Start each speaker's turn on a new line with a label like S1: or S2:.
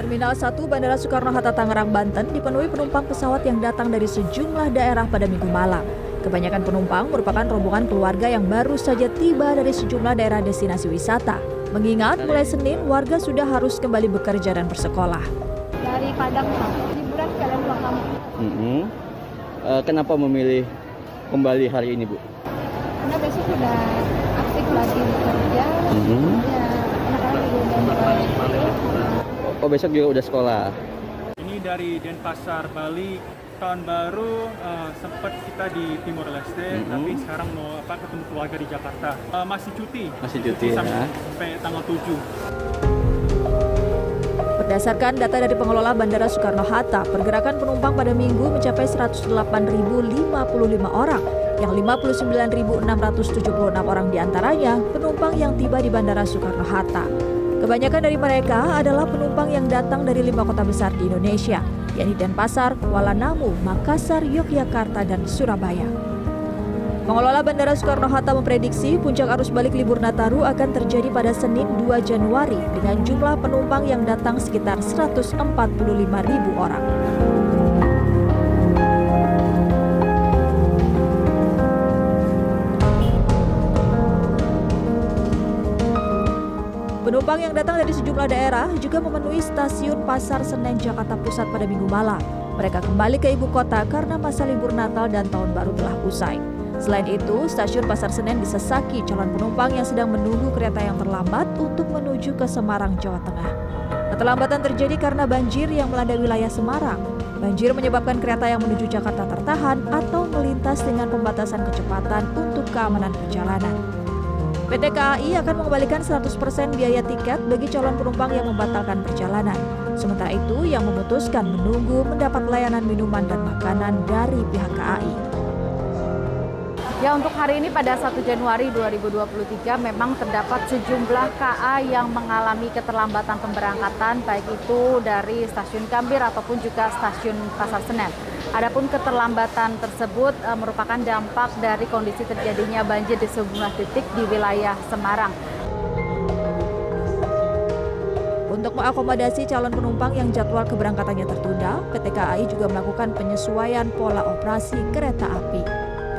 S1: Terminal 1 Bandara Soekarno-Hatta Tangerang, Banten dipenuhi penumpang pesawat yang datang dari sejumlah daerah pada minggu malam. Kebanyakan penumpang merupakan rombongan keluarga yang baru saja tiba dari sejumlah daerah destinasi wisata. Mengingat mulai Senin warga sudah harus kembali bekerja dan bersekolah.
S2: Dari Padang Pak, liburan kalian pulang kampung.
S3: Mm-mm. Eh, kenapa memilih kembali hari ini, Bu?
S2: Karena besok sudah aktif lagi bekerja.
S3: Mhm.
S2: Ya, anak-anak juga udah mulai
S3: Oh, besok juga udah sekolah.
S4: Ini dari Denpasar, Bali. Tahun baru eh, sempat kita di Timur Leste,
S3: Mhm.
S4: tapi sekarang mau apa ketemu keluarga di Jakarta. Eh, masih cuti.
S3: Masih cuti, ya.
S4: sampai, sampai tanggal 7.
S1: Berdasarkan data dari pengelola Bandara Soekarno-Hatta, pergerakan penumpang pada minggu mencapai 108.055 orang, yang 59.676 orang di antaranya penumpang yang tiba di Bandara Soekarno-Hatta. Kebanyakan dari mereka adalah penumpang yang datang dari lima kota besar di Indonesia, yakni Denpasar, Kuala Namu, Makassar, Yogyakarta, dan Surabaya. Pengelola Bandara Soekarno-Hatta memprediksi puncak arus balik libur Nataru akan terjadi pada Senin 2 Januari dengan jumlah penumpang yang datang sekitar 145 ribu orang. Penumpang yang datang dari sejumlah daerah juga memenuhi stasiun Pasar Senen Jakarta Pusat pada minggu malam. Mereka kembali ke ibu kota karena masa libur Natal dan Tahun Baru telah usai. Selain itu, stasiun Pasar Senen disesaki calon penumpang yang sedang menunggu kereta yang terlambat untuk menuju ke Semarang, Jawa Tengah. Keterlambatan terjadi karena banjir yang melanda wilayah Semarang. Banjir menyebabkan kereta yang menuju Jakarta tertahan atau melintas dengan pembatasan kecepatan untuk keamanan perjalanan. PT KAI akan mengembalikan 100% biaya tiket bagi calon penumpang yang membatalkan perjalanan. Sementara itu, yang memutuskan menunggu mendapat layanan minuman dan makanan dari pihak KAI.
S5: Ya untuk hari ini pada 1 Januari 2023 memang terdapat sejumlah KA yang mengalami keterlambatan pemberangkatan baik itu dari stasiun Gambir ataupun juga stasiun Pasar Senen. Adapun keterlambatan tersebut eh, merupakan dampak dari kondisi terjadinya banjir di sejumlah titik di wilayah Semarang.
S1: Untuk mengakomodasi calon penumpang yang jadwal keberangkatannya tertunda, PT KAI juga melakukan penyesuaian pola operasi kereta api.